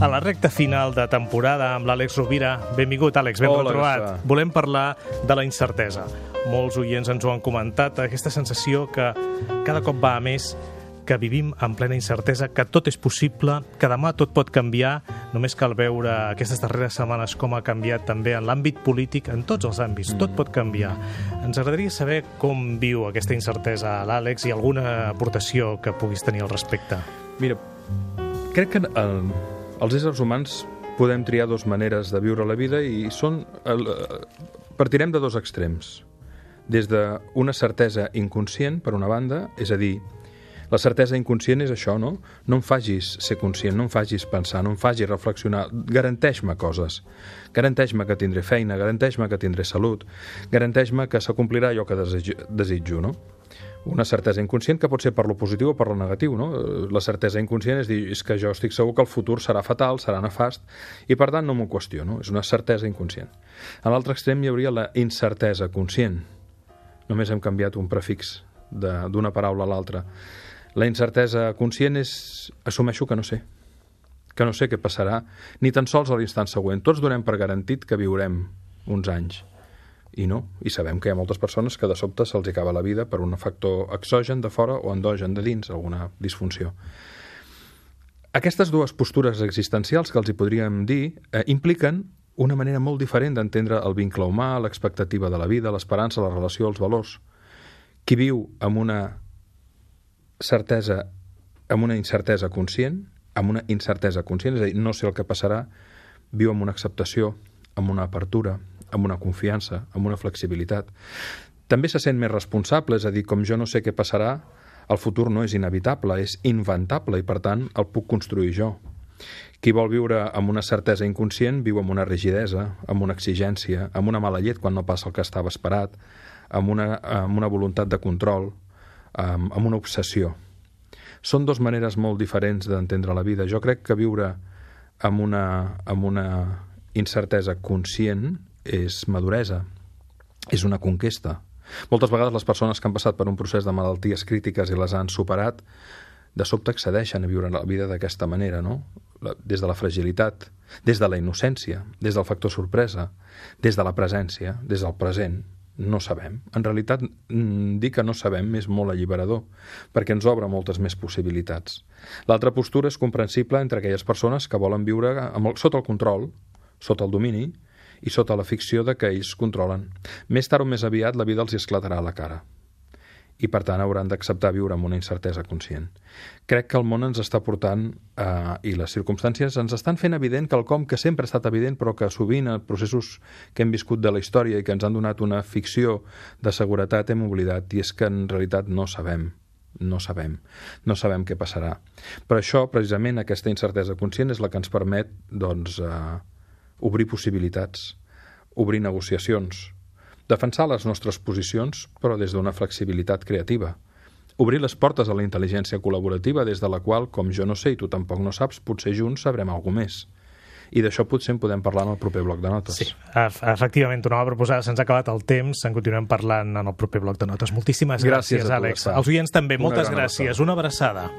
a la recta final de temporada amb l'Àlex Rovira. Benvingut, Àlex, ben Hola, retrobat. Gaspar. Volem parlar de la incertesa. Molts oients ens ho han comentat, aquesta sensació que cada cop va a més que vivim en plena incertesa, que tot és possible, que demà tot pot canviar. Només cal veure aquestes darreres setmanes com ha canviat també en l'àmbit polític, en tots els àmbits. Tot pot canviar. Ens agradaria saber com viu aquesta incertesa l'Àlex i alguna aportació que puguis tenir al respecte. Mira, crec que el, els éssers humans podem triar dues maneres de viure la vida i són... El, partirem de dos extrems. Des d'una certesa inconscient, per una banda, és a dir, la certesa inconscient és això, no? No em facis ser conscient, no em facis pensar, no em facis reflexionar. Garanteix-me coses. Garanteix-me que tindré feina, garanteix-me que tindré salut, garanteix-me que s'acomplirà allò que desitjo, no? Una certesa inconscient que pot ser per lo positiu o per lo negatiu, no? La certesa inconscient és dir, és que jo estic segur que el futur serà fatal, serà nefast, i per tant no m'ho qüestiono, és una certesa inconscient. A l'altre extrem hi hauria la incertesa conscient. Només hem canviat un prefix d'una paraula a l'altra. La incertesa conscient és... assumeixo que no sé. Que no sé què passarà, ni tan sols a l'instant següent. Tots donem per garantit que viurem uns anys. I no. I sabem que hi ha moltes persones que de sobte se'ls acaba la vida per un factor exogen de fora o endogen de dins, alguna disfunció. Aquestes dues postures existencials que els hi podríem dir eh, impliquen una manera molt diferent d'entendre el vincle humà, l'expectativa de la vida, l'esperança, la relació, els valors. Qui viu amb una certesa, amb una incertesa conscient, amb una incertesa conscient, és a dir, no sé el que passarà, viu amb una acceptació, amb una apertura, amb una confiança, amb una flexibilitat. També se sent més responsable, és a dir, com jo no sé què passarà, el futur no és inevitable, és inventable i, per tant, el puc construir jo. Qui vol viure amb una certesa inconscient viu amb una rigidesa, amb una exigència, amb una mala llet quan no passa el que estava esperat, amb una, amb una voluntat de control, amb, amb una obsessió. Són dues maneres molt diferents d'entendre la vida. Jo crec que viure amb una, amb una incertesa conscient és maduresa, és una conquesta. Moltes vegades les persones que han passat per un procés de malalties crítiques i les han superat, de sobte accedeixen a viure la vida d'aquesta manera, no? Des de la fragilitat, des de la innocència, des del factor sorpresa, des de la presència, des del present, no sabem. En realitat, mm, dir que no sabem és molt alliberador, perquè ens obre moltes més possibilitats. L'altra postura és comprensible entre aquelles persones que volen viure amb el, sota el control, sota el domini, i sota la ficció de que ells controlen. Més tard o més aviat la vida els esclatarà a la cara i per tant hauran d'acceptar viure amb una incertesa conscient. Crec que el món ens està portant eh, i les circumstàncies ens estan fent evident el com que sempre ha estat evident però que sovint en processos que hem viscut de la història i que ens han donat una ficció de seguretat hem oblidat i és que en realitat no sabem no sabem, no sabem què passarà. Per això, precisament, aquesta incertesa conscient és la que ens permet doncs, eh, obrir possibilitats, obrir negociacions, defensar les nostres posicions, però des d'una flexibilitat creativa. Obrir les portes a la intel·ligència col·laborativa des de la qual, com jo no sé i tu tampoc no saps, potser junts sabrem alguna més. I d'això potser en podem parlar en el proper bloc de notes. Sí, ef- efectivament, tornava a proposar, se'ns ha acabat el temps, en continuem parlant en el proper bloc de notes. Moltíssimes gràcies, Gràcies Àlex. Els oients també, Una moltes gràcies. abraçada. Una abraçada.